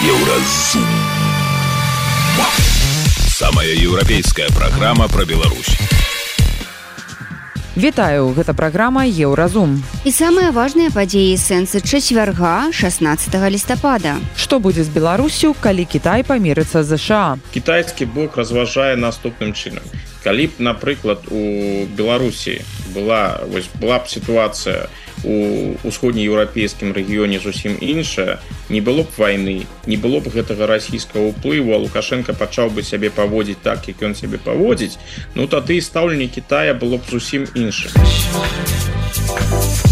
Еўразум. Самая еўрапейская праграма пра Беларусь. Вітаю, гэта праграма Еўразум. І самыя важныя падзеі сэнсы чацвярга 16 лістапада. Што будзе з Беларусю, калі Кітай памірыцца ЗША? Кітайскі бок разважае наступным чынам. Калі б, напрыклад, у Беларусі была, вось, была б сітуацыя, у усходнееўрапейскім рэгіёне зусім іншая не было б войны не было б гэтага расійскага ўплыву лукашенко пачаў бы сябе паводзіць так як ён сябе паводзіць ну тады стаўленне Китая было б зусім іншым. а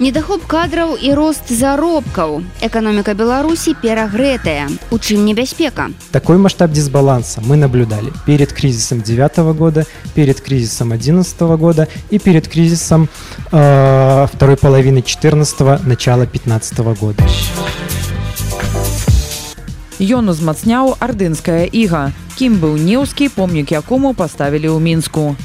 недахоп кадраў і рост заробкаў. Эканоміка беларусі перагрэтая. У чым небяспека? Такой масштаб дисбаланса мы наблюдали перед кризисом девятого года перед кризисом одиннадцатого года и перед кризисом э, второй половины 14 начала 15 -го года. Ён узмацняў ардынская іга. Кім быў неўскі помнік якому паставілі ў мінску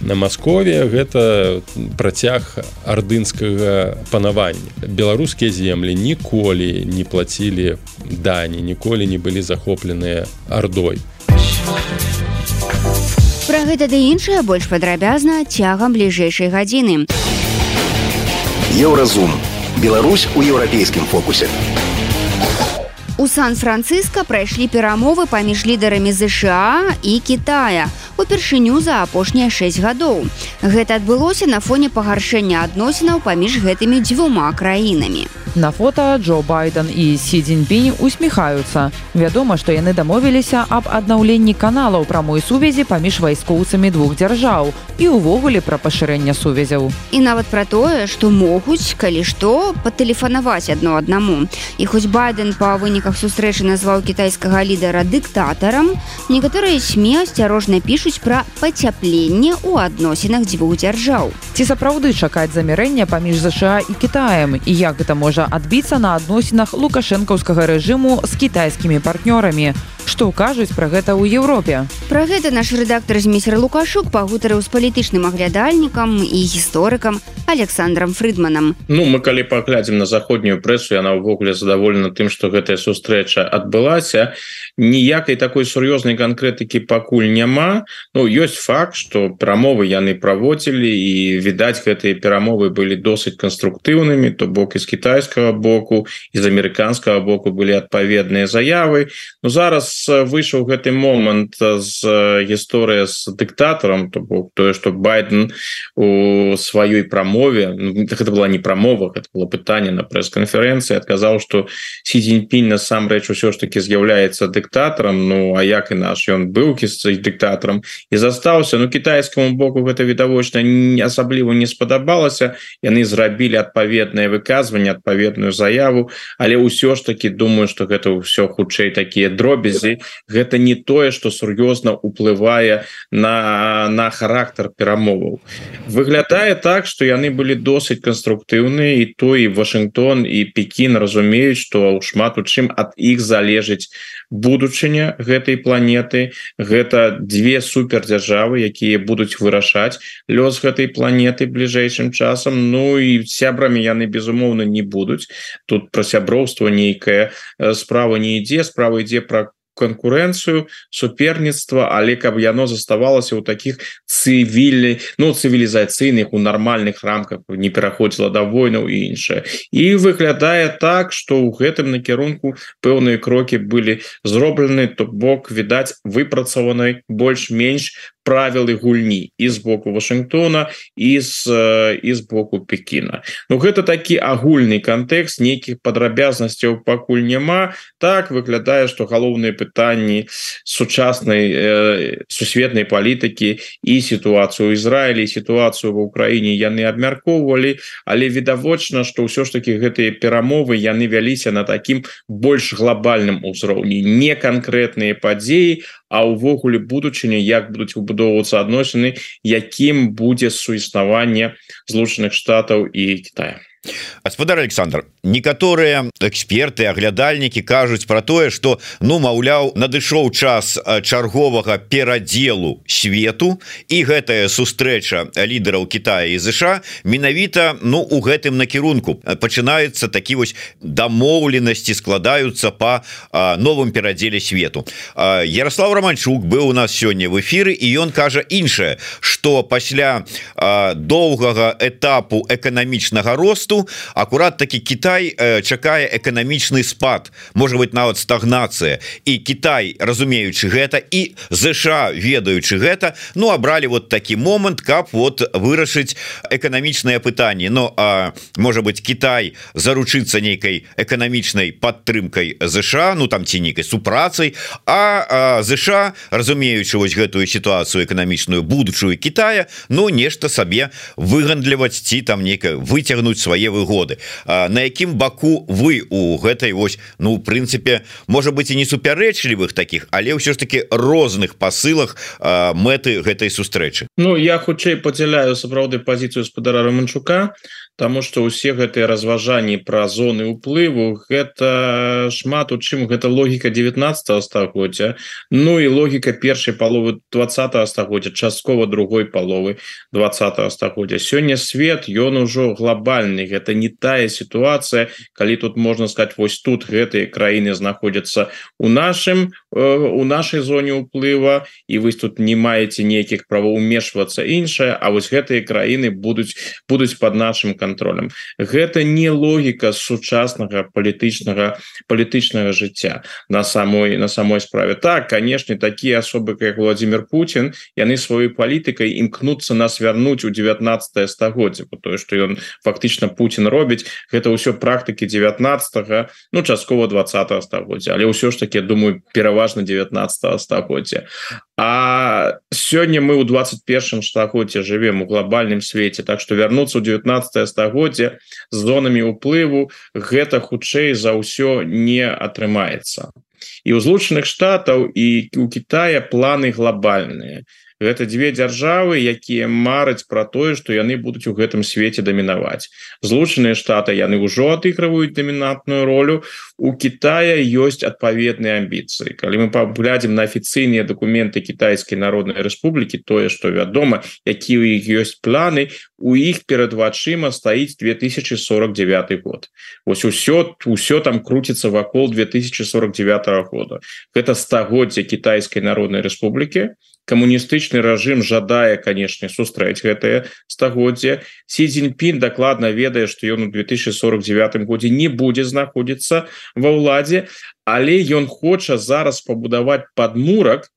на Маскове гэта працяг ардынскага панавання. Беларускія землі ніколі не плацілі дані ніколі не былі захопленыя ардой. Пра гэта ды іншае больш падрабязна цягам бліжэйшай гадзіны. Еўразум. Беларусь у еўрапейскім фокусе. У сан-францыска прайшлі перамовы паміж лідарамі ЗША і Китая упершыню за апошнія 6 гадоў. Гэта адбылося на фоне пагаршэння адносінаў паміж гэтымі дзвюма краінамі. На фото Джо Байден і Сі Дзіньпінь усміхаюцца. Вядома, што яны дамовіліся аб аднаўленні каналаў прамой сувязі паміж вайскоўцамі двух дзяржаў і ўвогуле пра пашырэнне сувязяў. І нават пра тое, што могуць, калі што патэлефанаваць адно аднаму. І хоць байден па выніках сустрэчы назваў кітайскага лідара дыктатарам, некаторыя сме асцярожна пішуць пра пацяпленне ў адносінах дзвюх дзяржаў. Ці сапраўды чакаць замірэння паміж ЗША і Китаем і як гэта можа адбіцца на адносінах лукашэнкаўскага рэжыму з кітайскімі партнёрамі. Што кажуць пра гэта ў Еўропе? Пра гэта наш рэдактар змейсер Лукашук пагутарыў з палітычным аглядальнікам і гісторыкам Александром Фрыдманам. Ну мы калі паглядзім на заходнюю прэсу, яна ўвогуле задаволена тым, што гэтая сустрэча адбылася. Ніякай такой сур'ёзнай канкрэтыкі пакуль няма. Ну ёсць факт, што перамовы яны праводзілі і відаць гэтыя перамовы былі досыць канструктыўнымі, то бок з кітайскага боку і з амерыканскага боку былі адпаведныя заявы. Ну зараз выйшаў гэты момант з гісторыя з дыктатарам то бок тое что байден у сваёй прамове ну, гэта была не прамова это было пытанне на прэс-канферэнцыі адказаў что сі дзеньпінь насамрэч усё ж таки з'яўляецца дыктатарам Ну а як і наш ён быў кісцай дыктатарам і застаўся ну кітайскаму боку гэта відавочна не асабліва не спадабалася яны зрабілі адпаведнае выказванне адпаведную заяву. Але ўсё ж таки думаю что гэта ўсё хутчэй такія дробязі сувязі гэта не тое что сур'ёзна уплывае на на характар перамоваў. Выглядае так что яны былі досыць канструктыўныя і то і Вашингтон і Пекін разумеюць что шмат у чым ад іх залежыць будучыня гэтай планеты. Гэта две супердзяржавы якія будуць вырашаць лёс гэтай планеты бліжэйшым часам. Ну і сябрамі яны безумоўна не будуць. Тут про сяброўства нейкая справа не ідзе. Справа ідзе про конкуренцию суперніцтва. Але каб яно заставалася ў таких цывілі ну цывілізацыйных у нармальных рамках не пераходзіла до войнаў і іншае. І выглядае так что ў гэтым накірунку пэўныя крокі былі зроблены то бок відаць выпрацаванай больш-менш правілы гульні і з боку Вашингтона і з і з боку Пекіна. Ну гэта такі агульны кантэкст нейкіх падрабязнасцяў пакуль няма. Так выглядае что галоўныя пытанні сучаснай э, сусветнай палітыкі і сітуацыю Ізраілі сітуацыю ва ўкраіне яны абмяркоўвалі але відавочна что ўсё ж таки гэтыя перамовы яны вяліся на такім больш глобальным узроўні. Не канкрэтныя падзеі а ўвогуле будучыня як будуць выбудоўвацца адносіны якім будзе суіснаванне злучаных штатаў і Китая гаспадар Александр некаторыя эксперты аглядальнікі кажуць про тое что ну маўляў надышоў час чарговага перадзелу свету і гэтая сустрэча лідараў Китая і ЗША менавіта ну у гэтым накірунку. Пачынаецца такі вось дамоўленасці складаюцца по новым перадзеле свету. Ярослав романчук быў у нас сёння в эфиры і ён кажа іншае что пасля доўгага этапу эканамічнага росту акурат таки Китай чакае эканамічны спад. Может быть нават стагнацыя. І Китай разумеючы гэта і ЗША ведаючы гэта ну абралі вот такі момант каб вот вырашыць эканамічнае пытанне но а может быть Китай заручыцца нейкай эканамічнай падтрымкай ЗША ну там ці нейкай супрацай. А, а ЗША разумеючы вось гэтую сітуацыю эканамічную будучую Китая но нешта сабе выгандліваць ці там нейкая выцягнуць свае выгоды. На якім баку вы у гэтай вось ну в прынцыпе можа быть і не супярэчлівых таких але ўсё ж таки розных посылах мэты гэтай сустрэчы? Ну я хутчэй падзяляю сапраўды пазіцыю спадара романчука Таму что усе гэтыя разважанні пра зоны уплыву гэта шмат у чым гэта логіка 19 стагоддзя. Ну і логіка першай паловы 20 стагоддзя часткова другой паловы 20 стагоддзя. Сёння свет ён ужо глобальны гэта не тая сітуацыя калі тут можна сказать вось тут гэтыя краіны знаходзяцца у нашым э, у нашай зоне уплыва і вы тут не маеце нейкіх правоў умешвацца іншае А вось гэтыя краіны будуць будуць под нашим контролем. Гэта не логіка сучаснага палітычнага палітычнага жыцця на самой на самой справе. Так канешне такія асобы как Владимир Путин яны сваёй палітыкай імкнуцца нас вярнуць у 19 стагоддзя тое что ён фактычна Путин робіць гэта ўсё практыкі 19 ну часткова 20 стагоддзя. Але ўсё ж таки думаю пераважна 19 стагоддзя А сёння мы ў 21 стагоддзе живвем у глобальным свеце так что вярнуцца ў 19 стагоддзе з зонамі уплыву гэта хутчэй за ўсё не атрымаецца. І у злучаных штатаў і у Китая планы глобальныя гэта две дзяржавы якія мараць про тое что яны будуць у гэтым свеце дамінаваць. Злучаныя штаты яны ўжо адыгрываюць дамінантную ролю. У Китая ёсць адпаведныя амбіцыі. Калі мы паглядзім на афіцыйныя документы кітайскай народной Рэспублікі тое что вядома які у іх ёсць планы у іх перад вачыма стаіць 2049 год. Ось усё усё там круціцца вакол 2049 года. Гэта стагоддзя кітайскай народной Рэспублікі камуністычны рэжым жадае канешне сустрэць гэтае стагоддзе си Цзіньпін дакладна ведае што ён у 2049 годзе не будзе знаходзіцца ва ўладзе але ён хоча зараз пабудаваць падмурак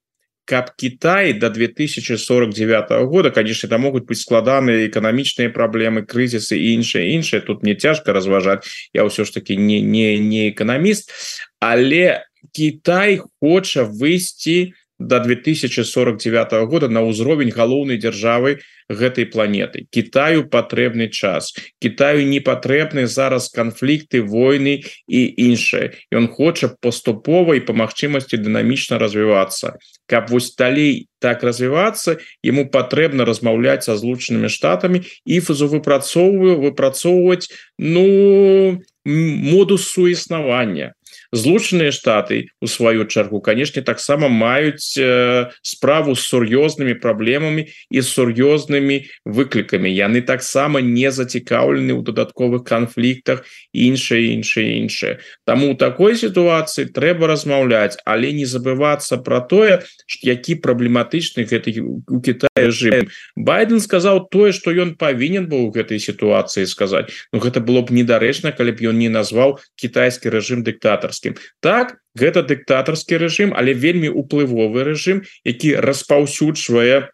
каб Кітай до 2049 года конечно там могуць быць складаныя эканамічныя праблемы крызісы і іншае іншае тут мне цяжка разважаць я ўсё ж таки не не не эканаміст але Кітай хоча выйсці на до 2049 года на ўзровень галоўнай дзяржавы гэтай планеты. Китаю патрэбны час. Китаю не патрэбны зараз канфлікты войны і іншае. Ён хоча паступова і по магчымасці дынамічна развівацца каб вось далей так развівацца ему патрэбна размаўляць са злучанымі штатамі і фазу выпрацоўваю выпрацоўваць ну модус суіснавання злучаныя штаты у сваю чаргу канешне таксама маюць э, справу з сур'ёзнымі праблемамі і сур'ёзнымі выклікамі. Яны таксама не зацікаўлены ў дадатковых канфліктах іншае іншае іншае. Таму у такой сітуацыі трэба размаўляць але не забывацца про тое які праблематычны гэты у Китае жывем байден сказаў тое что ён павінен быў у гэтай сітуацыі сказаць. Ну гэта было б недарэчна калі б ён не назваў кітайскі рэжым дыктатарс дыктатарскім так гэта дыктатарскі рэжым але вельмі уплывовы рэжым які распаўсюджвае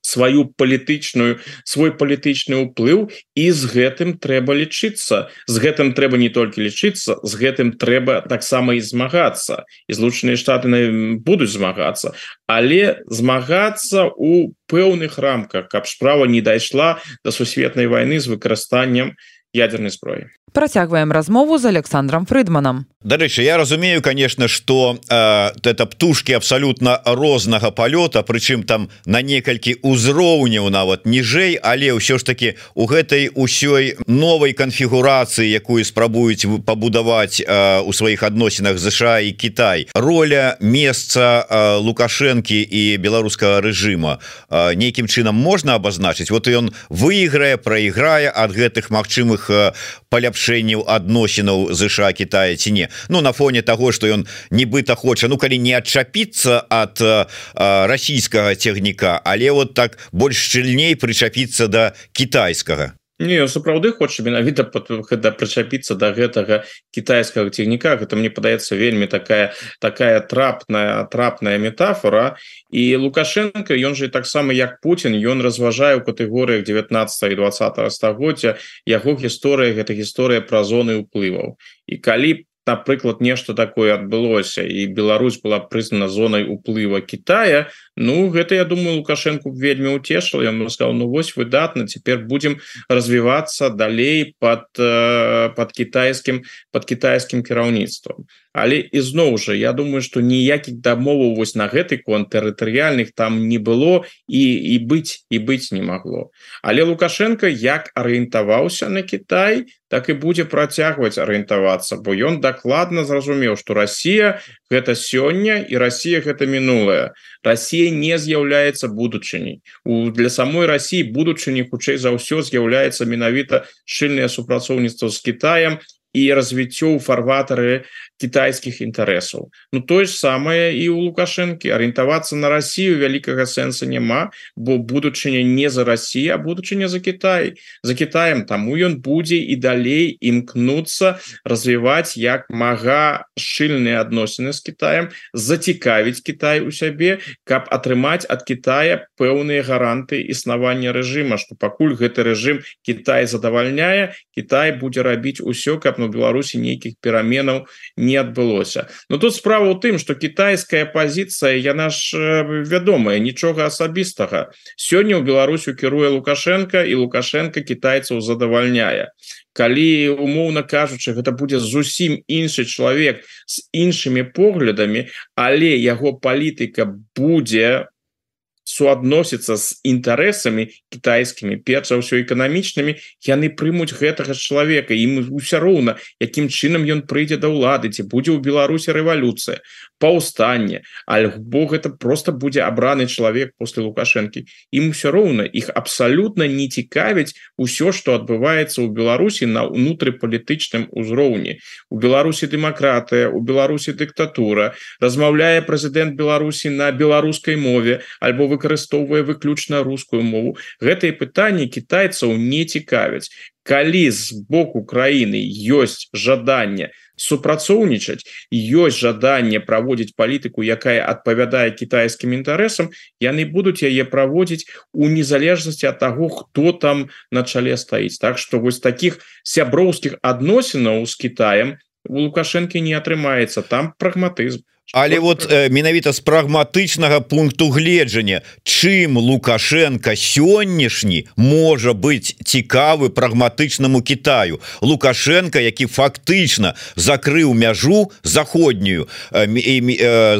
сваю палітычную свой палітычны ўплыў і з гэтым трэба лічыцца. З гэтым трэба не толькі лічыцца з гэтым трэба таксама і змагацца. І злучаныя штаты будуць змагацца. Але змагацца у пэўных рамках каб справа не дайшла да сусветнай войны з выкарыстаннем ядерной зброі Працягваем размову з Александром Фрыдманам. Дарэчы я разумею конечно что э, это птушки абсолютно рознага полета прычым там на некалькі узроўняў нават ніжэй але ўсё ж таки у гэтай усёй новой канфігурацыі якую спрабуюць пабудаваць э, у сваіх адносінах ЗША і Кітай роля месца э, лукашэнкі і беларускага рэжыма. Э, нейкім чынам можна абазначыць? Вот ён выйграе проіграе ад гэтых магчымых э, паляпшэнняў адносінаў ЗША Китая ці не. Ну на фоне того что ён нібыта хоча Ну калі не адчапіцца от расійскага цягніка але вот так больш шчыльней прычапіцца до да китайскага Не сапраўды хоча менавіта гэта прычапіцца до да гэтага китайскага цягніка. Гэта мне падаецца вельмі такая такая трапная трапная метафора і лукашенко ён же таксама як Путін ён разважае у катэгорыях 19 і 20 стагоддзя яго гісторыя гэта гісторыя пра зоны ўплываў. І калі по напрыклад нешта такое адбылося і Беларусь была прызнана зонай уплыва Китая Ну гэта я думаю лукашенко вельмі уцешил я сказал Ну вось выдатна цяпер будем развівацца далей под под китайскім под китайскім кіраўніцтвам але ізноў жа я думаю что ніякіх дамоваў вось на гэты конт тэрытарыяльных там не было і і быць і быць не магло. Але лукашенко як арыентаваўся на Китай так і будзе працягваць арыентавацца бо ён дакладна зразумеў что Россия гэта сёння і Россия гэта мінулая Россия не з'яўляецца будучыняй у для самой России будучыні хутчэй за ўсё з'яўляецца менавіта шчыльнае супрацоўніцтва з Китаем і развіццё фарватары китайскіх інтарэсаў Ну тое ж самае і у лукашэнкі арыентавацца на Россию вялікага сэнса няма бо будучыня не за Россия будучыня за Китай. За Китаем таму ён будзе і далей імкнуцца развіваць як мага шчыльныя адносіны з Китаем зацікавіць Китай у сябе каб атрымаць ад Китая пэўныя гаранты існавання рэжыма что пакуль гэты рэжым Китай задавальняе Китай будзе рабіць усё каб на Беларусі нейкіх пераменаў не адбылося но тут справа у тым что китайская позиция яна ж вядомая нічога асабістага сёння у Беларусю кіруе лукашенко і лукашенко китайцаў задавальняе. Калі умоўна кажучы гэта будзе зусім іншы чалавек з іншымі поглядамі але яго палітыка будзе суадносіцца з інтарэсамі кітайскімі перш за ўсё эканамічнымі яны прымуць гэтага чалавека. Ім ўсё роўна якім чынам ён прыйдзе да ўлады ці будзе ў Беларусі рэвалюцыя паўстанне альбо гэта просто будзе абраны чалавек после лукашэнкі. Ім усё роўна іх абсалютна не цікавіць усё что адбываецца ў Беларусі на унутрыпалітычным узроўні. У Беларусі дэмакратыя у Беларусі дыктатура размаўляе прэзідэнт Беларусі на беларускай мове альбо выкарыстоўвае выключна рускую мову. Гэтые пытанні кітайцаў не цікавяць. Калі з боку краіны ёсць жаданне супрацоўнічаць ёсць жаданне праводзіць палітыку якая адпавядае кітайскім інтарэсам яны будуць яе праводзіць у незалежнасці ад таго хто там на чале стаіць. Так што вось таких сяброўскіх адносінаў з Китаем у лукашэнкі не атрымаецца. Там прагматызм Але вот менавіта з прагматычнага пункту гледжання чым лукашенко сённяшні можа быць цікавы прагматычнаму Китаю лукашенко які фактычна закрыў мяжу заходнюю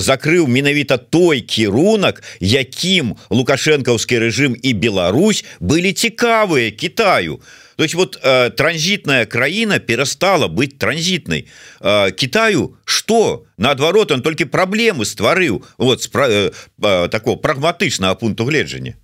закрыў менавіта той кірунак якім лукашэнкаўскі рэжым і Беларусь былі цікавыя Китаю то есть вот э, транзитная краіна перестала быть транзитной. Э, Китаю что? Наадварот он только проблемы стварыў вот э, э, такого прагматычного пункту гледжання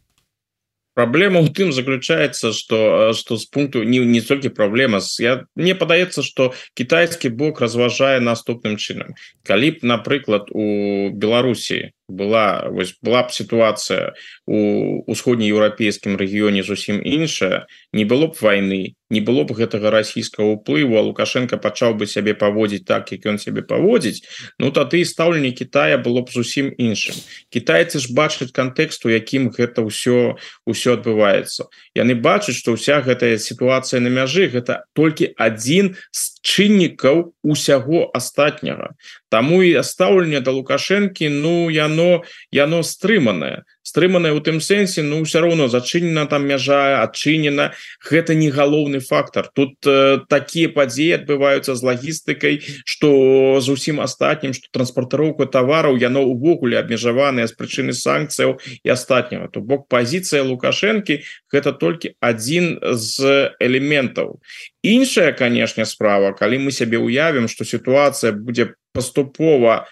проблема у тым заключается что что с пункту не не столькі проблема. С я мне падаецца что китайский бок разважае наступным чынам калі б напрыклад у Беларусі была вось была б ситуация у усходнееўрапейскім рэгіёне зусім іншая не было б войны не было б гэтага расійскага ўплыву а лукашенко пачаў бы сябе паводзіць так як ён сябе паводзіць Ну тады стаўленне Китая было б зусім іншым. Китайцы ж бачаць кантэксту якім гэта ўсё ўсё адбываецца. Яны бачаць что вся гэтая сітуацыя на мяжы гэта толькі адзін з чыннікаў усяго астатняга. Таму і стаўленне да лукашэнкі Ну яно яно стрыманае стрыманае у тым сэнсе Ну ўсё роўно зачынена там мяжа адчынена. Гэта не галоўны фактор тут э, такія падзеі адбываюцца з лагістыкай что зусім астатнім что транспартароўку товараў яно увогуле абмежаваныя з прычыны санкцыяў і астатняга. То бок пазіцыя лукашэнкі гэта толькі адзін з элементаў. Іншая канешне справа калі мы сябе уявім что сітуацыя будзе паступова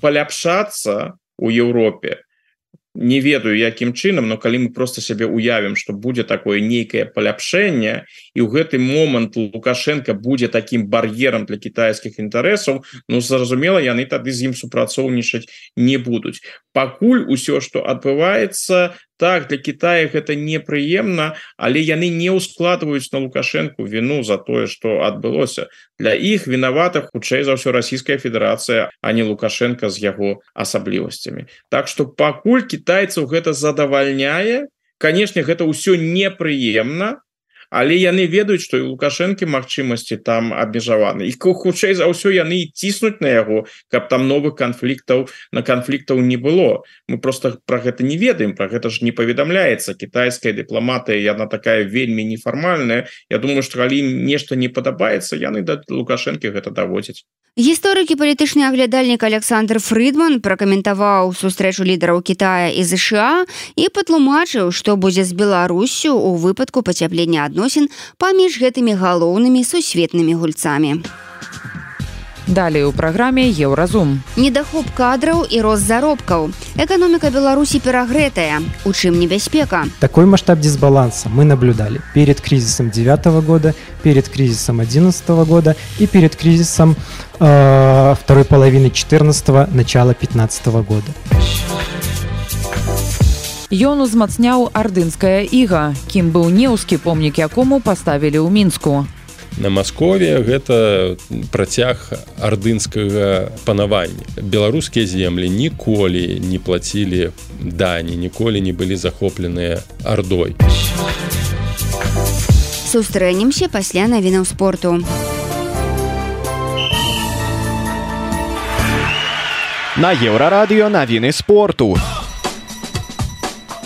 паляпшацца у Еўропе не ведаю якім чынам но калі мы просто сябе уявім что будзе такое нейкае паляпшэнне і ў гэты момант лукашенко будзе таким бар'ерам для китайскіх інтарэсаў Ну зразумела яны тады з ім супрацоўнічаць не будуць пакуль усё что адбываецца так для Китая гэта непрыемна але яны не ускладваюць на лукашенко вину за тое что адбылося. Для іх вінавата хутчэй за ўсё Российская Федерация а не лукашенко з яго асаблівасцямі. Так что пакуль китайцаў гэта задавальняе конечно гэта ўсё непрыемна але яны ведаюць что і лукашэнкі магчымасці там абмежаваны. І хутчэй за ўсё яны ціснуць на яго каб там новых канфліктаў на канфліктаў не было. Мы просто про гэта не ведаем про гэта ж не паведамляецца. Китайская дыпламатыя яна такая вельмі нефармальная. Я думаю что калі нешта не падабаецца яны да лукашэнкі гэта даводзяць. Гісторыкі палітычны аглядальнік Александр Фридман пракаментаваў сустрэчу лідараў Китая і ЗША і патлумачыў што будзе з Беларусю у выпадку пацяплення адносін паміж гэтымі галоўнымі сусветнымі гульцамі. Далей у праграме еўразум. Недахоп кадраў і рост заробкаў. Эканоміка Беларусі перагрэтая. У чым небяспека? Такой масштаб дисбаланса мы наблюдали перед кризисом 9 года, перед кризисом 11 года и перед кризисом э, второй половины 14 начала 15 года. Ён узмацняў ардынская іга, кім быў неўскі помнік якому паставілі ў мінску. На Маскове гэта працяг ардынскага панавання. Беларускія землі ніколі не плацілі дані ніколі не былі захопленыя ардой. Сустрэнемся пасля навінаў спорту. На еўрарадыё навіны спорту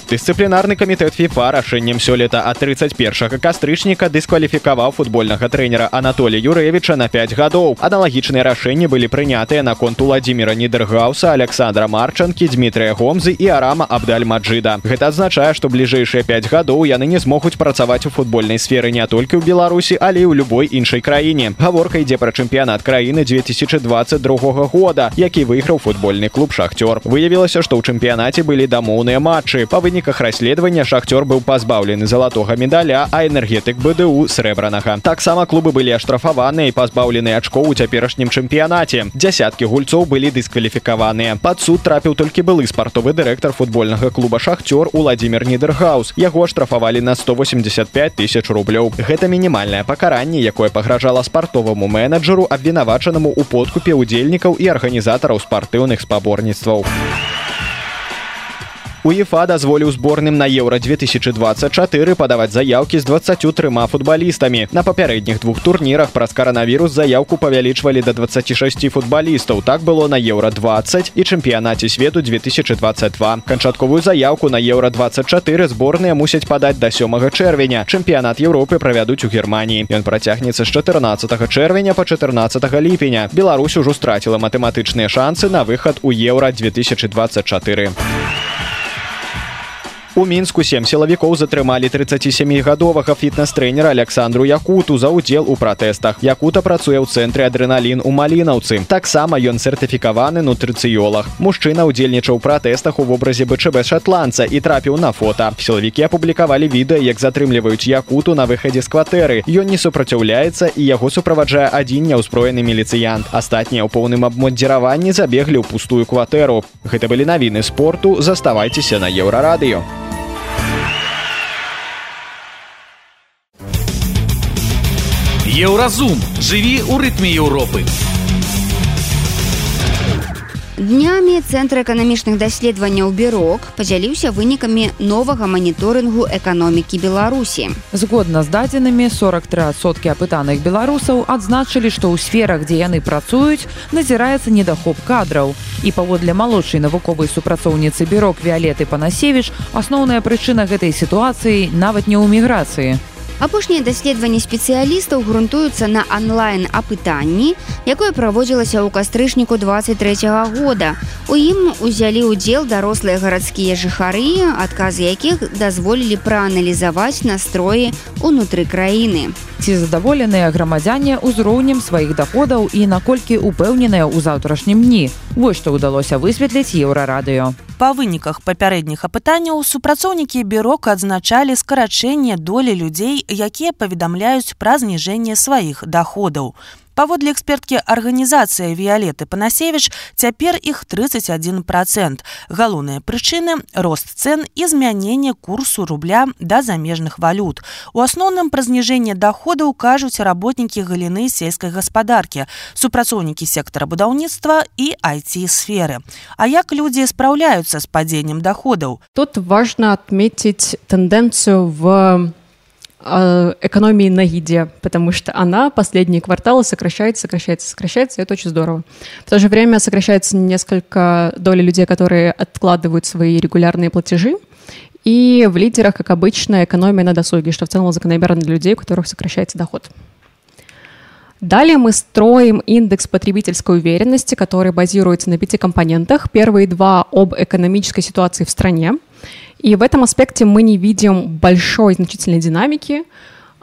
дысцыплінарны камітэт фіфа рашэннем сёлета а 31 кастрычніка дыскваліфікаваў футбольнага трэнера Анатолія юрэвіча на 5 гадоў. Аналагічныя рашэнні былі прынятыя на конт владимира нідергауса александра марчанкі дмітрия гомзы і арама абдальмаджыда. Гэта азначае што бліжэйшыя 5 гадоў яны не змогуць працаваць у футбольнай сферы не толькі ў беларусі але ў любой іншай краіне. Гаворка ідзе пра чэмпіянат краіны 2022 года які выйграў футбольны клуб шахцёр выявілася што ў чэмпіянаце былі дамоўныя матчы. Па вынік выніках расследавання шахцёр быў пазбаўлены залатога медаля а энергетык бДУ срэбранага. Таксама клубы былі аштрафаваныя і пазбаўлены ачкоў у цяперашнім чэмпіянаце. Дзясяткі гульцоў былі дыскваліфікаваныя пад суд трапіў толькі былы спартовы дырэктар футбольнага клуба шахцёр владимир нідергаус яго штрафавалі на 185 тысяч рублёў. Гэта мінімальнае пакаранне якое пагражала спартоваму менеджеру абвінавачанаму у подкупе удзельнікаў і арганізатараў спартыўных спаборніцтваў. у УЕФА дазволіў зборным на еўра 2024 падаваць заяўкі з 23 футбалістамі. На папярэдніх двух турнірах праз каранавірус заяўку павялічвалі да 26 футбалістаў. Так было на еўра 20 і чэмпіянаце свету 2022. Канчатковую заяўку на еўра 24 зборныя мусяць падаць да сёмага чэрвеня. Чэмпіянат Еўропы правядуць у Геррманіі. Ён працягнецца з 14 чэрвеня па 14 ліпеня. Беларусь ужо страціла матэматычныя шансы на выхад у еўра 2024. У мінску сем сілавікоў затрымалі 37гадовага фітнес-трэнера Александру Якуту за ўдзел у пратэстах. Якута працуе ў цэнтры адрэналін у малінаўцы. Таксама ён сертыфікаваны нутрыцыёлах. Мужчына ўдзельнічаў пратэстах у вобразе БЧБ шатландца і трапіў на фота. Сілавікі апублікавалі відэа, як затрымліваюць якуту на выхадзе з кватэры. Ён не супраціўляецца і яго суправаджае адзін няўзброены міліцыянт. Астатнія ў поўным абмоддзіраванні забеглі ў пустую кватэру. Гэта былі навіны спорту, заставайцеся на еўрарадыё. Еўразум жыві ў рытме Еўропы. Днямі цэнтр эканамічных даследаванняў бюрок падзяліўся вынікамі новага маніторынгу эканомікі Беларусі. Згодна з дадзенымі 43соткі апытаных беларусаў адзначылі, што ў сферах, дзе яны працуюць, назіраецца недахоп кадраў. І паводле малодшай навуковай супрацоўніцы бюрок Віолеты Панасевіч, асноўная прычына гэтай сітуацыі нават не ў міграцыі. Апошнія даследаванні спецыялістаў грунтуюцца на онлайн апытанні якое праводзілася ў кастрычніку 23 -го года. У ім узялі ўдзел дарослыя гарадскія жыхары адказы якіх дазволілі прааналізаваць настроі унутры краіны. Ці задаволеныя грамадзяне ўзроўнем сваіх даходаў і наколькі упэўненыя ў заўтрашнім дні? Вось што ўдалося высветліць еўрарадыё. Па выніках папярэдніх апытанняў супрацоўнікі бюрока адзначалі скарачэнне долі людзей якія паведамляюць пра зніжэнне сваіх даходаў. Паводле эксперткі арганізацыі віолеты панасевич цяпер іх 31 процент галоўныя прычыны рост цен і змянение курсу рубля да замежных валют. У асноўным пра зніжэнне доходаў кажуць работнікі галіны сельскай гаспадаркі супрацоўнікі сектара будаўніцтва і айти сферы а як людзі спраўляюцца з падзеннем доходаў тут важно отметить тэндэнцыю в экономии на еде, потому что она последние кварталы сокращается, сокращается, сокращается, и это очень здорово. В то же время сокращается несколько доли людей, которые откладывают свои регулярные платежи, и в лидерах, как обычно, экономия на досуге, что в целом закономерно для людей, у которых сокращается доход. Далее мы строим индекс потребительской уверенности, который базируется на пяти компонентах. Первые два об экономической ситуации в стране. И в этом аспекте мы не видим большой значительной динамики.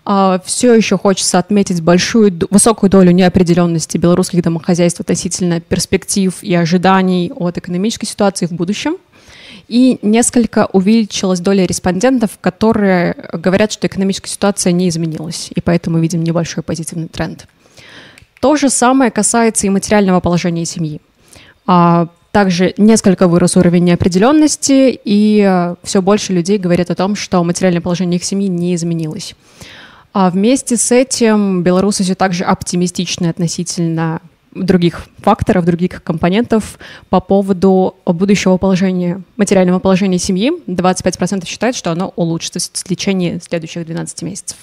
А, Все еще хочется отметить большую, высокую долю неопределенности белорусских домохозяйств относительно перспектив и ожиданий от экономической ситуации в будущем. И несколько увеличилась доля респондентов, которые говорят, что экономическая ситуация не изменилась, и поэтому видим небольшой позитивный тренд. То же самое касается и материального положения семьи. Также несколько вырос уровень неопределенности, и э, все больше людей говорят о том, что материальное положение их семьи не изменилось. А вместе с этим белорусы все также оптимистичны относительно других факторов, других компонентов по поводу будущего положения, материального положения семьи. 25% считают, что оно улучшится в течение следующих 12 месяцев.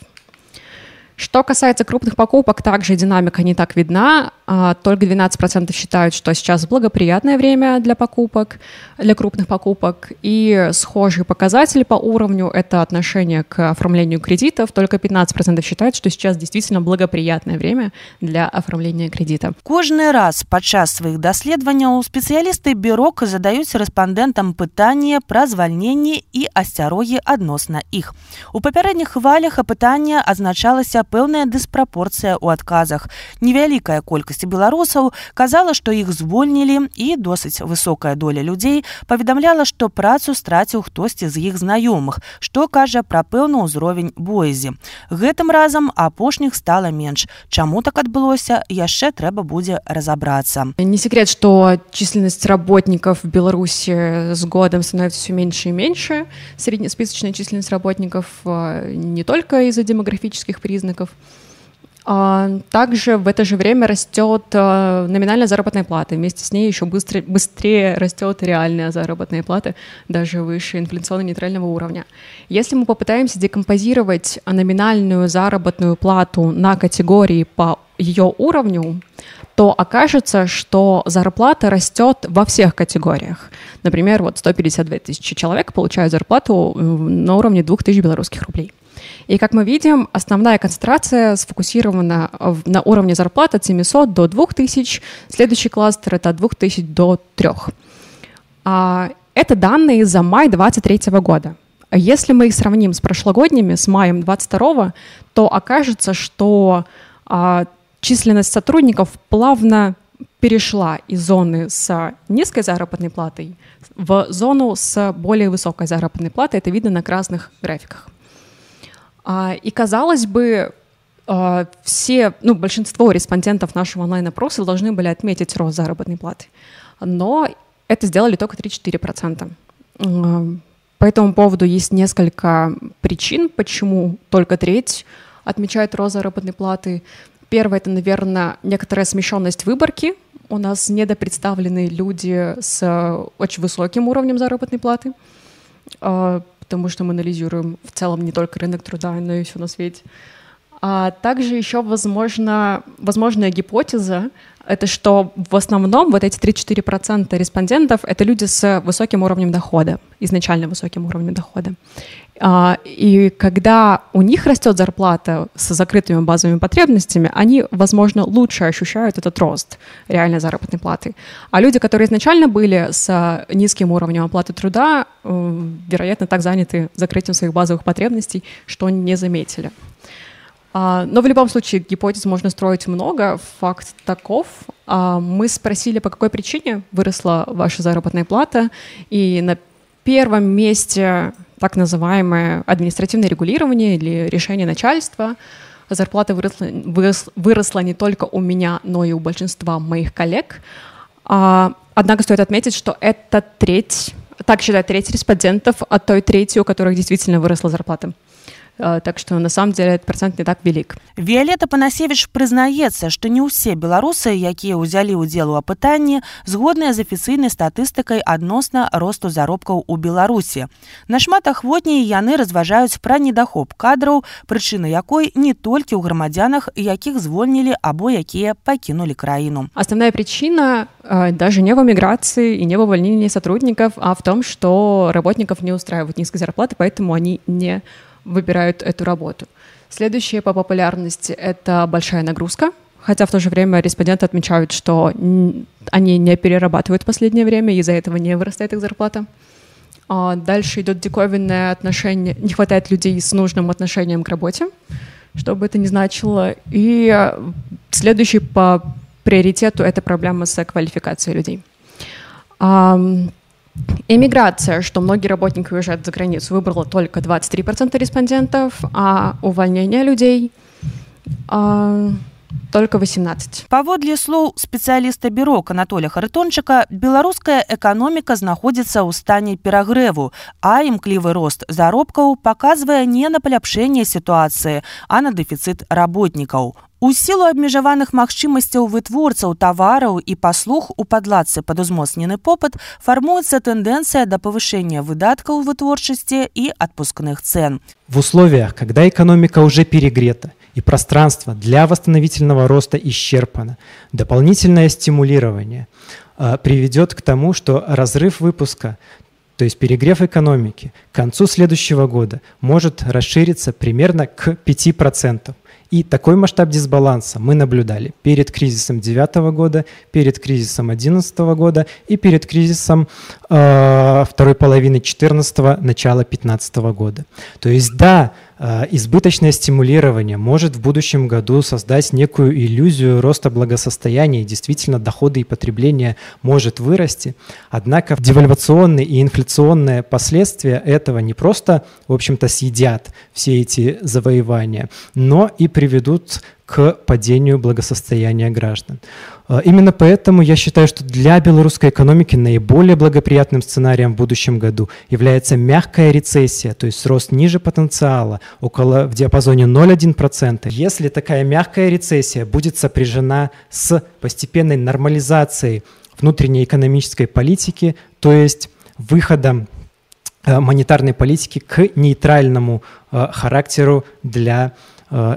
Что касается крупных покупок, также динамика не так видна. А, только 12% считают, что сейчас благоприятное время для покупок, для крупных покупок. И схожие показатели по уровню — это отношение к оформлению кредитов. Только 15% считают, что сейчас действительно благоприятное время для оформления кредита. Кожны раз падчас сваіх даследаванняў спецыялісты бюрока задаюць рэспандэнтам пытанне пра звальненне і асцярогі адносна іх. У папярэдніх хвалях апытання Адзначалася пэўная дыспрапорцыя ў адказах. Невялікая колькасць беларусаў казала, што іх звольнілі і досыць высокая доля людзей паведамляла, што працу страціў хтосьці з іх знаёмых, што кажа пра пэўны ўзровень боязі. Гэтым разам апошніх стала менш. Чаму так адбылося, яшчэ трэба будзе разабрацца. Не секрет, что численность работников в Беларуси с годом становится все меньше и меньше. Среднесписочная численность работников э, не только из-за демографических признаков, а также в это же время растет э, номинальная заработная плата. Вместе с ней еще быстро, быстрее растет реальная заработная плата, даже выше инфляционно-нейтрального уровня. Если мы попытаемся декомпозировать номинальную заработную плату на категории по ее уровню, то окажется, что зарплата растет во всех категориях. Например, вот 152 тысячи человек получают зарплату на уровне 2000 белорусских рублей. И как мы видим, основная концентрация сфокусирована на уровне зарплат от 700 до 2000. Следующий кластер — это от 2000 до 3. А это данные за май 2023 года. Если мы их сравним с прошлогодними, с маем 22 то окажется, что а, численность сотрудников плавно перешла из зоны с низкой заработной платой в зону с более высокой заработной платой. Это видно на красных графиках. А, и казалось бы, а, все, ну, большинство респондентов нашего онлайн-опроса должны были отметить рост заработной платы. Но это сделали только 3-4%. А, по этому поводу есть несколько причин, почему только треть отмечает рост заработной платы. Первое — это, наверное, некоторая смещенность выборки. У нас недопредставлены люди с очень высоким уровнем заработной платы потому что мы анализируем в целом не только рынок труда, но и все на свете. А также еще возможно, возможная гипотеза, это что в основном вот эти 3-4% респондентов — это люди с высоким уровнем дохода, изначально высоким уровнем дохода. А, и когда у них растет зарплата с закрытыми базовыми потребностями, они, возможно, лучше ощущают этот рост реальной заработной платы. А люди, которые изначально были с низким уровнем оплаты труда, э, вероятно, так заняты закрытием своих базовых потребностей, что не заметили. А, но в любом случае гипотез можно строить много. Факт таков. А, мы спросили, по какой причине выросла ваша заработная плата, и на первом месте так называемое административное регулирование или решение начальства. Зарплата выросла, вырос, выросла не только у меня, но и у большинства моих коллег. А, однако стоит отметить, что это треть, так считает треть респондентов от той трети, у которых действительно выросла зарплата. Э, так что на самом деле этот процент не так велик. Виолетта панасевич прызнаецца что не ўсе беларусы якія ўзялі ўдзел у апытанні згодныя з афіцыйнай статыстыкай адносна росту заробкаў у беларусі нашмат ахвотней яны разважаюць пра недахоп кадраў прычына якой не толькі ў грамадзянах якіх звольнілі або якія пакінулі краіну основная причина э, даже не в эмиграции и не в увольнении сотрудников а в том что работников не устраивают низкой зарплаты поэтому они не выбирают эту работу. Следующее по популярности — это большая нагрузка, хотя в то же время респонденты отмечают, что они не перерабатывают в последнее время, из-за этого не вырастает их зарплата. А дальше идет диковинное отношение, не хватает людей с нужным отношением к работе, что бы это ни значило. И следующий по приоритету — это проблема с квалификацией людей. Эмиграция, что многие работники уезжают за границу, выбрала только 23% респондентов, а увольнение людей а, только 18 паводле слоў спецыяліста бюро анатоля харытончыка беларуская эканоміка знаходзіцца ў стане перагрэву а імклівы рост заробкаў паказвае не на паляпшэнне сітуацыі а на дэфіцыт работнікаў У сілу абмежаваных магчымасцяў вытворцаў тавараў і паслуг у падладцы пад узмоцнены попыт фармуецца тэндэнцыя да павышэння выдаткаў вытворчасці і адпускных цен. В условиях, когда экономика уже перегрета и пространство для восстановительного роста исчерпано, дополнительное стимулирование э, приведет к тому, что разрыв выпуска то есть перегрев экономики к концу следующего года может расшириться примерно к 5%. И такой масштаб дисбаланса мы наблюдали перед кризисом 2009 года, перед кризисом 2011 года и перед кризисом э, второй половины 2014 начала 2015 года. То есть да, избыточное стимулирование может в будущем году создать некую иллюзию роста благосостояния, и действительно доходы и потребление может вырасти. Однако девальвационные и инфляционные последствия этого не просто, в общем-то, съедят все эти завоевания, но и приведут к падению благосостояния граждан. А, именно поэтому я считаю, что для белорусской экономики наиболее благоприятным сценарием в будущем году является мягкая рецессия, то есть рост ниже потенциала, около в диапазоне 0,1%. Если такая мягкая рецессия будет сопряжена с постепенной нормализацией внутренней экономической политики, то есть выходом э, монетарной политики к нейтральному э, характеру для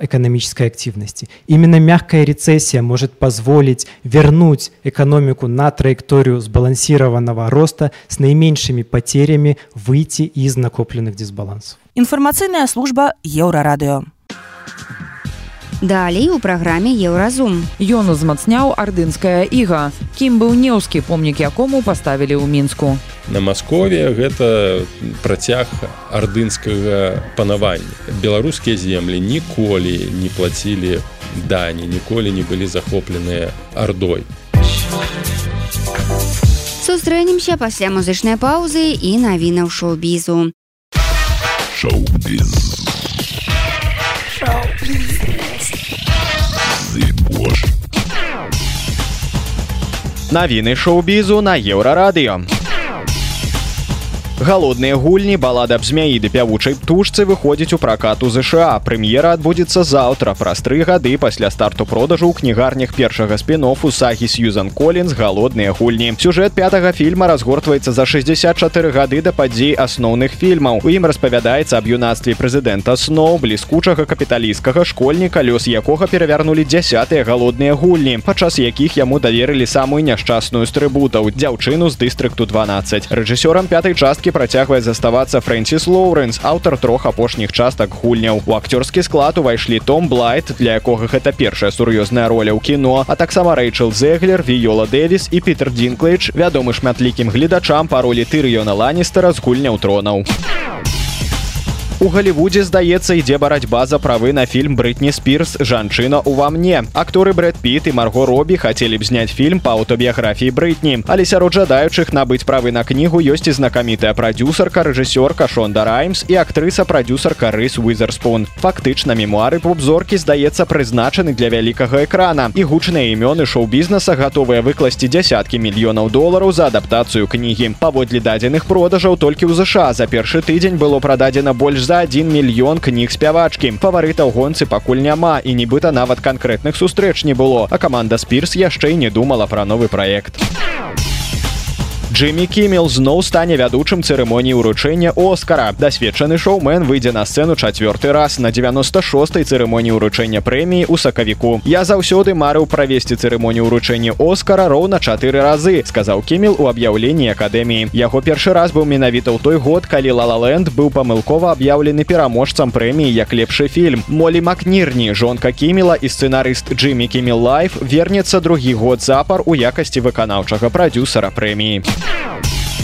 экономической активности. Именно мягкая рецессия может позволить вернуть экономику на траекторию сбалансированного роста с наименьшими потерями выйти из накопленных дисбалансов. Информационная служба Еврорадио. Далей у праграме еўразум. Ён узмацняў ардынская іга. Кім быў неўскі помнік якому паставілі ў мінску. На Маскове гэта працяг ардынскага панавання. Беларускія землі ніколі не плацілі дані, ніколі не былі захопленыя ардой. Сустрэнемся пасля музычнай паўзы і навінаў шоу-бізу. Шоу-біз. Навіны шоу-бізу на еўрарадыё галодныя гульні балада б змяі ды пявучай птушцы выходзіць у пракат у ЗША прэм'ера адбудзецца заўтра праз тры гады пасля старту продажу ў кнігарнях першага спін-офу сагі сьюзан колінс галодныя гульні сюжэт пятага фільма разгортваецца за 64 гады да падзей асноўных фільмаў. У ім распавядаецца аб юнацтве прэзідэнта сноў бліскучага капіталісцкага школьніка лёс якога перавярнулі дзясятыя галодныя гульні падчас якіх яму даверылі самую няшчасную з трыбутаў дзяўчыну з дыстрыкту 12 рэжысёрам пятай часткі беларускі працягвае заставацца фрэнсіс лоуренс аўтар трох апошніх частак гульняў. У акцёрскі склад увайшлі том блайт для якога гэта першая сур'ёзная роля ў кіно а таксама рэйчел зеглер віёла дэвіс і питер динклейдж вядомы шматлікім гледачам па ролі тырыёна ланістера з гульняў тронаў У Галівудзе, здаецца, ідзе барацьба за правы на фільм Брытні Спірс жанчына ува мне. Акторы Брэд Піт і Марго Робі хацелі б зняць фільм па аўтабіяграфіі брытні. Але сярод жадаючых набыць правы на кнігу ёсць і знакамітая прадюсарка, рэжысёрка Шонда Раймс і актрыса прадюсарка Рыс Уизерспун. Фактычна мемуары поп-зоркі здаецца прызначаны для вялікага экрана. І гучныя імёны шоу-бізнеса гатовыя выкласці дзясяткі мільёнаў долараў за адаптацыю кнігі. Паводле дадзеных продажаў толькі ў ЗША за першы тыдзень было прададзена больш за 1 мільён кніг спявачкі. Фаварыта ў гонцы пакуль няма і нібыта нават канкрэтных сустрэч не было. А каманда спірс яшчэ не думала пра новы праект. у Джиммі Кімел зноў стане вядучым цырымоніі ўручэння Оскара. Дасведчаны шоумен выйдзе на сцэну чацвёрты раз на 96 цырымоніі ўручэння прэміі ў сакавіку. Я заўсёды марыў правесці цырымонію ўручэння Оскара роўна чатыры разы, сказаў Кімел у аб'яўленні акадэміі. Яго першы раз быў менавіта ў той год, калі Лалаленд быў памылкова аб'яўлены пераможцам прэміі як лепшы фільм. Молі Макнірні, жонка Кімела і сцэнарыст Джиммі Кімел Лайф вернецца другі год запар у якасці выканаўчага прадюсара прэміі. Ow!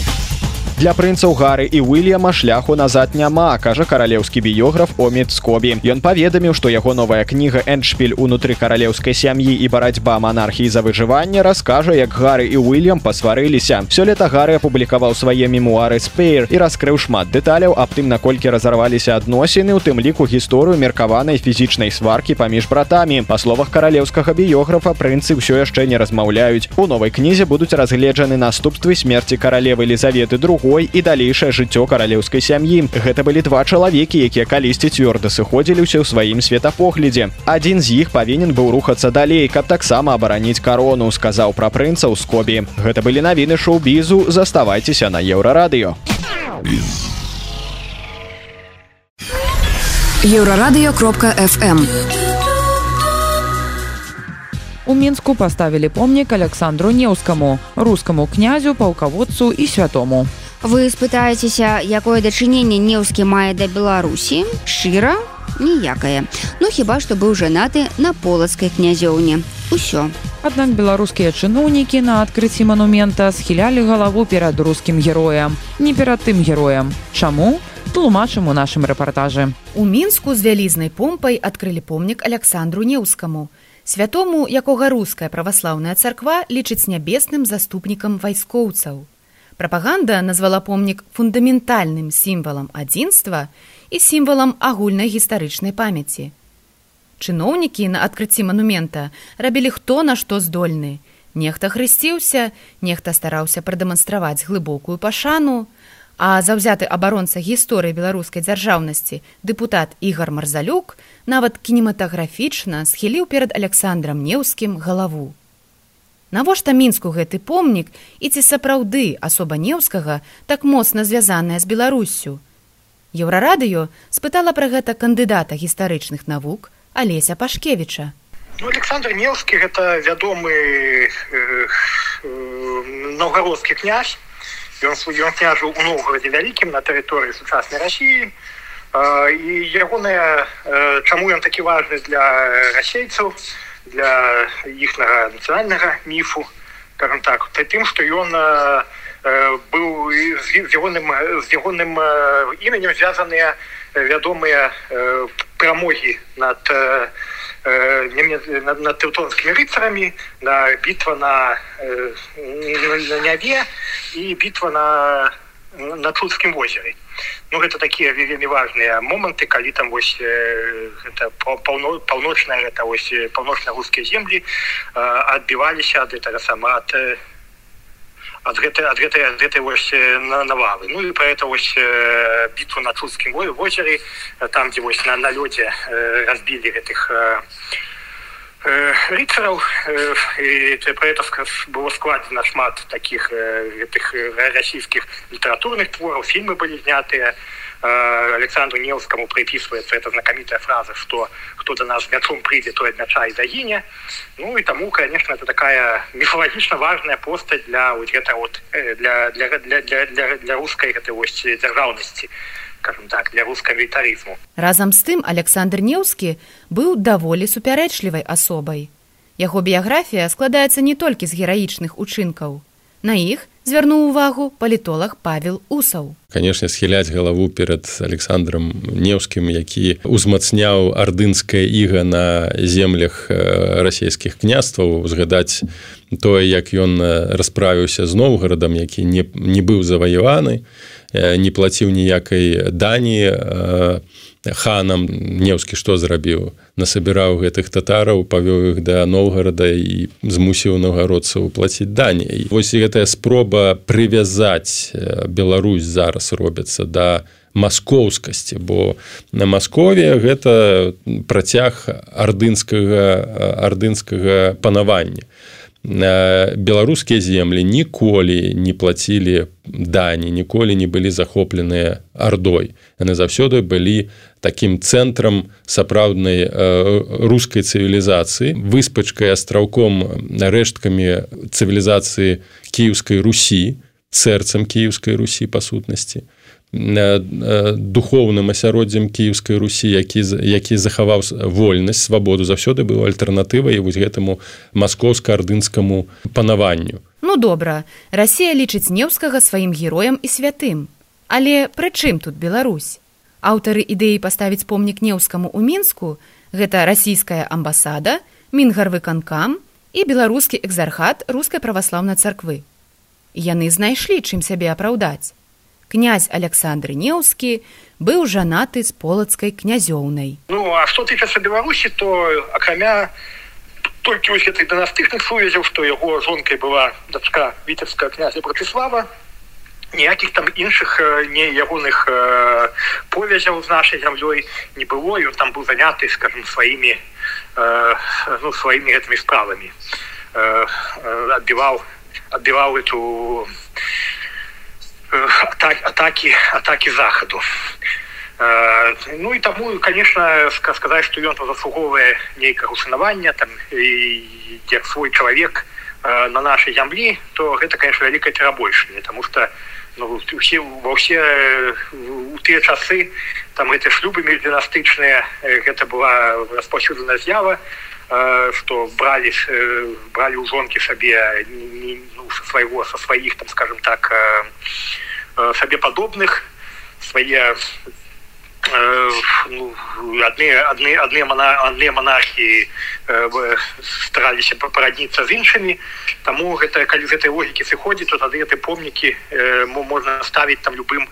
Для прынцаў гары і Уильяма шляху назад няма, кажа каралеўскі біёграф Омід Скобі. Ён паведаміў, што яго новая кніга Эншпіль унутры каралеўскай сям'і і барацьба манархіі за выжыванне раскажа, як гары і Уильям пасварыліся. Сёлета гары апублікаваў свае мемуары спеер і раскрыў шмат дэталяў аб тым, наколькі разарваліся адносіны, у тым ліку гісторыю меркаванай фізічнай сваркі паміж братамі. Па словах каралеўскага біёграфа прынцы ўсё яшчэ не размаўляюць. У новай кнізе будуць разгледжаны наступствы смерці каралевы Лізаветы другой бой і далейшае жыццё каралеўскай сям'і. Гэта былі два чалавекі, якія калісьці цвёрда сыходзіліся ў сваім светапоглядзе. Адзін з іх павінен быў рухацца далей, каб таксама абараніць карону, сказаў пра прынца ў скобі. Гэта былі навіны шоу-бізу, заставайцеся на еўрарадыё. Еўрарадыё кропка FM. У мінску паставілі помнік александру неўскаму рускаму князю паўкаводцу і святому Вы спытаецеся, якое дачыненне неўскі мае да Беларусі, шчыра, ніякае. Ну хіба што быў жанаты на полацкай князёўне. Усё. Аднак беларускія чыноўнікі на адкрыцці манумента схілялі галаву перад рускім героем, не перад тым героем. Чаму? тлумачым у нашым рэпартажы. У мінску з вялізнай помпай адкрылі помнік Александру Неўскаму. Святому, якога руская праваслаўная царква лічыць нябесным заступнікам вайскоўцаў. Прапаганда назвала помнік фундаментальным сімвалам адзінства і сімвалам агульнай гістарычнай памяці. Чыноўнікі на адкрыцці манумента рабілі хто на што здольны. Нехта хрысціўся, нехта стараўся прадэманстраваць глыбокую пашану, а заўзяты абаронца гісторыі беларускай дзяржаўнасці дэпутат Ігар Марзалюк нават кінематаграфічна схіліў перад Александром Неўскім галаву. Навошта мінску гэты помнік і ці сапраўды асоба неўскага так моцна звязаная з беларусю. Еўрарадыё спытала пра гэта кандыдата гістарычных навук алеся пашкевіча. Ну, александр неўскі гэта вядомы э, э, новгородскі князь ён ён княжу у новгороде вялікім на тэрыторыі сучаснай рассіі і ягоная э, чаму ён такі важны для расейцаў для іхнага нацыянальнага міфу так. Тым что ён э, быў з ягоным з ягоным іменем звязаныя вядомыя прамогі над над, над тэўтонскімі рыцарамі на бітва на, на няве і бітва на на чудскім возеры ну гэта такія вельмі важныя моманты калі там вось паўно паўночная гэта вось паўночна-рускія землі адбіваліся ад гэтага сама ад ад гэтай ад гэтай ад гэтай вось на навалы. Ну і про это вось бітву на чудскім возеры там дзе вось на на лёдзе разбілі гэтых рыцараў про это было складзена шмат таких гэтых расійскіх літаратурных твораў фільмы былі знятыя Александру Невскому приписывается эта знакомитая фраза, что кто до нас мячом придет, то от мяча и загине. Ну и тому, конечно, это такая мифологично важная постать для вот это вот для, для, для, для, для, для русской этой вот державности скажем так для русского милитаризму разам з тым александр неўскі быў даволі супярэчлівай асобай. Яго біяграфія складаецца не толькі з гераічных учынкаў. На іх звярнуў увагу палітолог павел усаў. Конечно схіляць галаву перад александром неўскім які узмацняў ардынская іга на землях расійскіх княстваў узгадаць тое як ён расправіўся з новгарадам які не, не быў заваяваны не плаціў ніякай дані ханам неўскі што зрабіў? Насабіраў гэтых татараў павёў іх да новгарада і змусіў нагародцаў плаціць даней вось гэтая спроба прывязаць Беларусь зараз робіцца да маскоўскасці бо на маскове гэта працяг ардынскага ардынскага панавання беларускія землі ніколі не плацілі дані ніколі не былі захопленыя ардой яны заўсёды былі таким цэнтрам сапраўднай рускай цывілізацыі выспачкай астраўком рэшткамі цывілізацыі кіеўскай русі сэрцам кіеўскай русі па сутнасці духоўным асяроддзям кіеўскай русі які які захаваў вольнасць свабоду заўсёды быў альтэрнатывай вось гэтаму маскоўска-ардынскаму панаванню. Ну добра Расія лічыць неўскага сваім героем і святым. Але прычым тут Беларусь? Аўтары ідэі паставіць помнік неўскаму ў мінску гэта расійская амбасада мінгарвы канкам і беларускі экзархат рускай праваслаўнай царквы. Яны знайшлі чым сябе апраўдаць князь александр неўскі быў жанаты з полацкай князёўнай ну а что тычацца беларусі то акрамя толькі вось этой дынастычных сувязяў што яго жонкай была дачка віцебска князя братыслава ніякіх там іншых не ягоных э, повязяў з нашай зямлёй не было ён там быў заняты скажем сваімі э, ну сваімі гэтымі справамі. Э, адбіваў адбіваў эту атаки атаки заходу ну и тому конечно сказать что ён заслуговывае нейкага ушанавання там як свой человек на нашей зямлі то гэта конечно вялікае перабольшанне потому что ну, все во все у тыя часы там эти шлюбы междынастычныя гэта была распаўсюджана з'ява что брали брали у жонки сабе ну, своего со своих там скажем так сабе падобных свае ну, адны адны адны адны монархі стараліся парадніцца з іншымі таму гэта калі з гэтай логікі сыходзіць то тады гэты помнікі можна ставіць там любым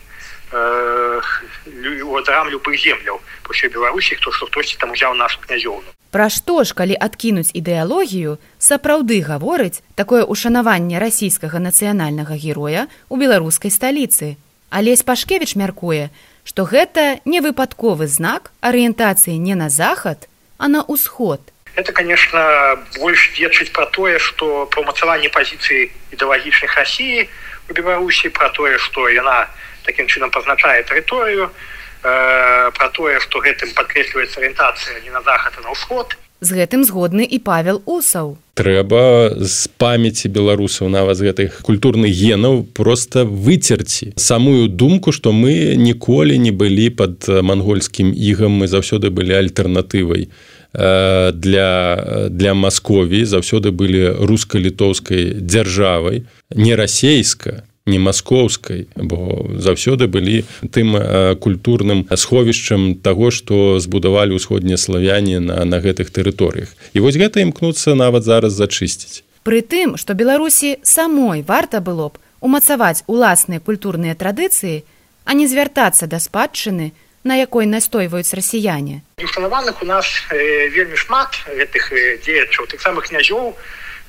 драм любых земляў по беларусі хто што хтосьці там узяў нашу князёўну Пра што ж калі адкінуць ідэалогію сапраўды гаворыць такое ушанаванне расійскага нацыянальнага героя у беларускай сталіцы. Алесь пашкевич мяркуе што гэта не выпадковы знак арыентацыі не на захад а на ўсход. Это конечно больш ведчыць пра тое што пра умацаванне пазіцыі ідэалагічных рассіі у беларусі пра тое што яна таким чынам пазначае тэрыторыю э, пра тое што гэтым падкрэсліваецца арыентацыя не на захад а на ўсход. З гэтым згодны і павел усаў. Трэба з памяці беларусаў нават з гэтых культурных генаў просто выцерці самую думку што мы ніколі не былі под мангольскім ігам мы заўсёды былі альтэрнатывай для для маскові заўсёды былі руска-літоўскай дзяржавай не расейска не маскоўскай бо заўсёды былі тым культурным сховішчам таго што збудавалі ўсходнія славяне на, на гэтых тэрыторыях. І вось гэта імкнуцца нават зараз зачысціць. Пры тым што беларусі самой варта было б умацаваць уласныя культурныя традыцыі а не звяртацца да спадчыны на якой настойваюць расіяне. Устанаваных у нас э, вельмі шмат гэтых э, дзеячаў тых самых князёў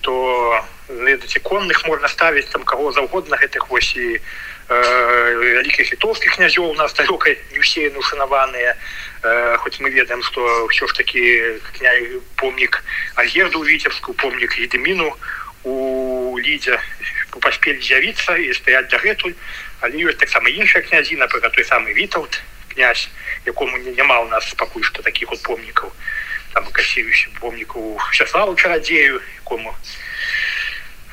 то ведаце конных можна ставіць там кого заўгодна гэтых вось і вялікіх літоўскіх князёў у нас далёкай не ўсе ушанаваныя хоць мы ведаем што ўсё ж такі кня помнік альгерду віцебску помнік едеміну у лідзе паспелі з'явіцца і стаять дагэтуль. Але ёсць таксама іншая князіна про той самы віталт князь якому няма у нас пакуль што таких вот помнікаў там касіюще помніку чаславу чарадзею якому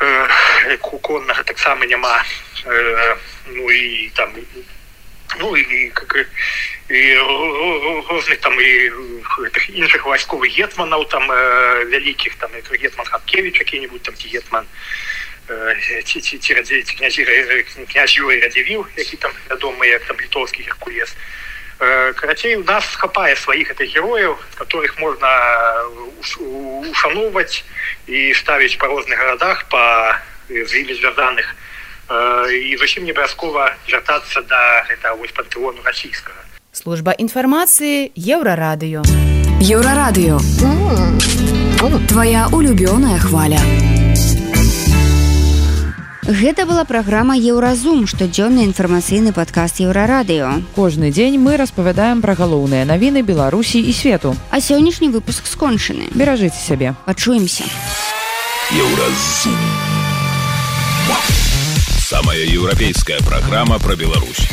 э, коннага таксама няма э, ну і там ну і как розных там і іншых вайсковых гетманаў там э, вялікіх там гетман хаткевич які-нибудь там ці гетман ці ці ці радзей князі князь юрый радзівіў які там вядомыя як там літоўскі геркулес карацей у нас хапае сваіх гэтых герояў которых можна ушаноўваць і ставіць па розных гарадах па з імі звязаных і зусім не абавязкова вяртацца да гэта вось пантэону расійскага служба інфармацыі еўрарадыё еўрарадыё твоя улюбёная хваля Гэта была праграма Еўразум, штодзённы інфармацыйны падкаст еўрарадыё. Кожны дзень мы распавядаем пра галоўныя навіны Беларусі і свету. А сённяшні выпуск скончаны. Беражыце сябе. Пачуемся. Еўразум. Самая еўрапейская праграма пра Беларусь.